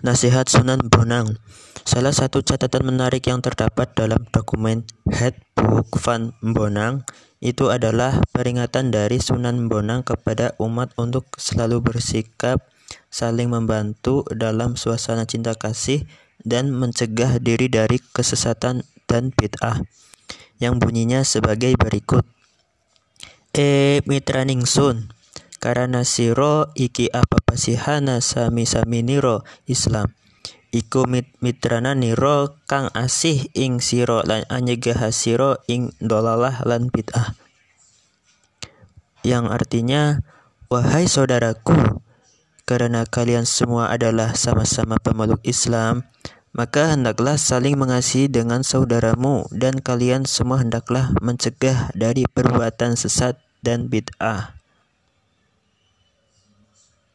Nasihat Sunan Bonang. Salah satu catatan menarik yang terdapat dalam dokumen Headbook Van Bonang itu adalah peringatan dari Sunan Bonang kepada umat untuk selalu bersikap saling membantu dalam suasana cinta kasih dan mencegah diri dari kesesatan dan bid'ah yang bunyinya sebagai berikut. E. Mitra ningsun karena siro iki apa pasihana sami-sami niro Islam. Iku mit mitrana niro kang asih ing siro lan anyegah siro ing dolalah lan bid'ah. Yang artinya wahai saudaraku karena kalian semua adalah sama-sama pemeluk Islam maka hendaklah saling mengasihi dengan saudaramu dan kalian semua hendaklah mencegah dari perbuatan sesat dan bid'ah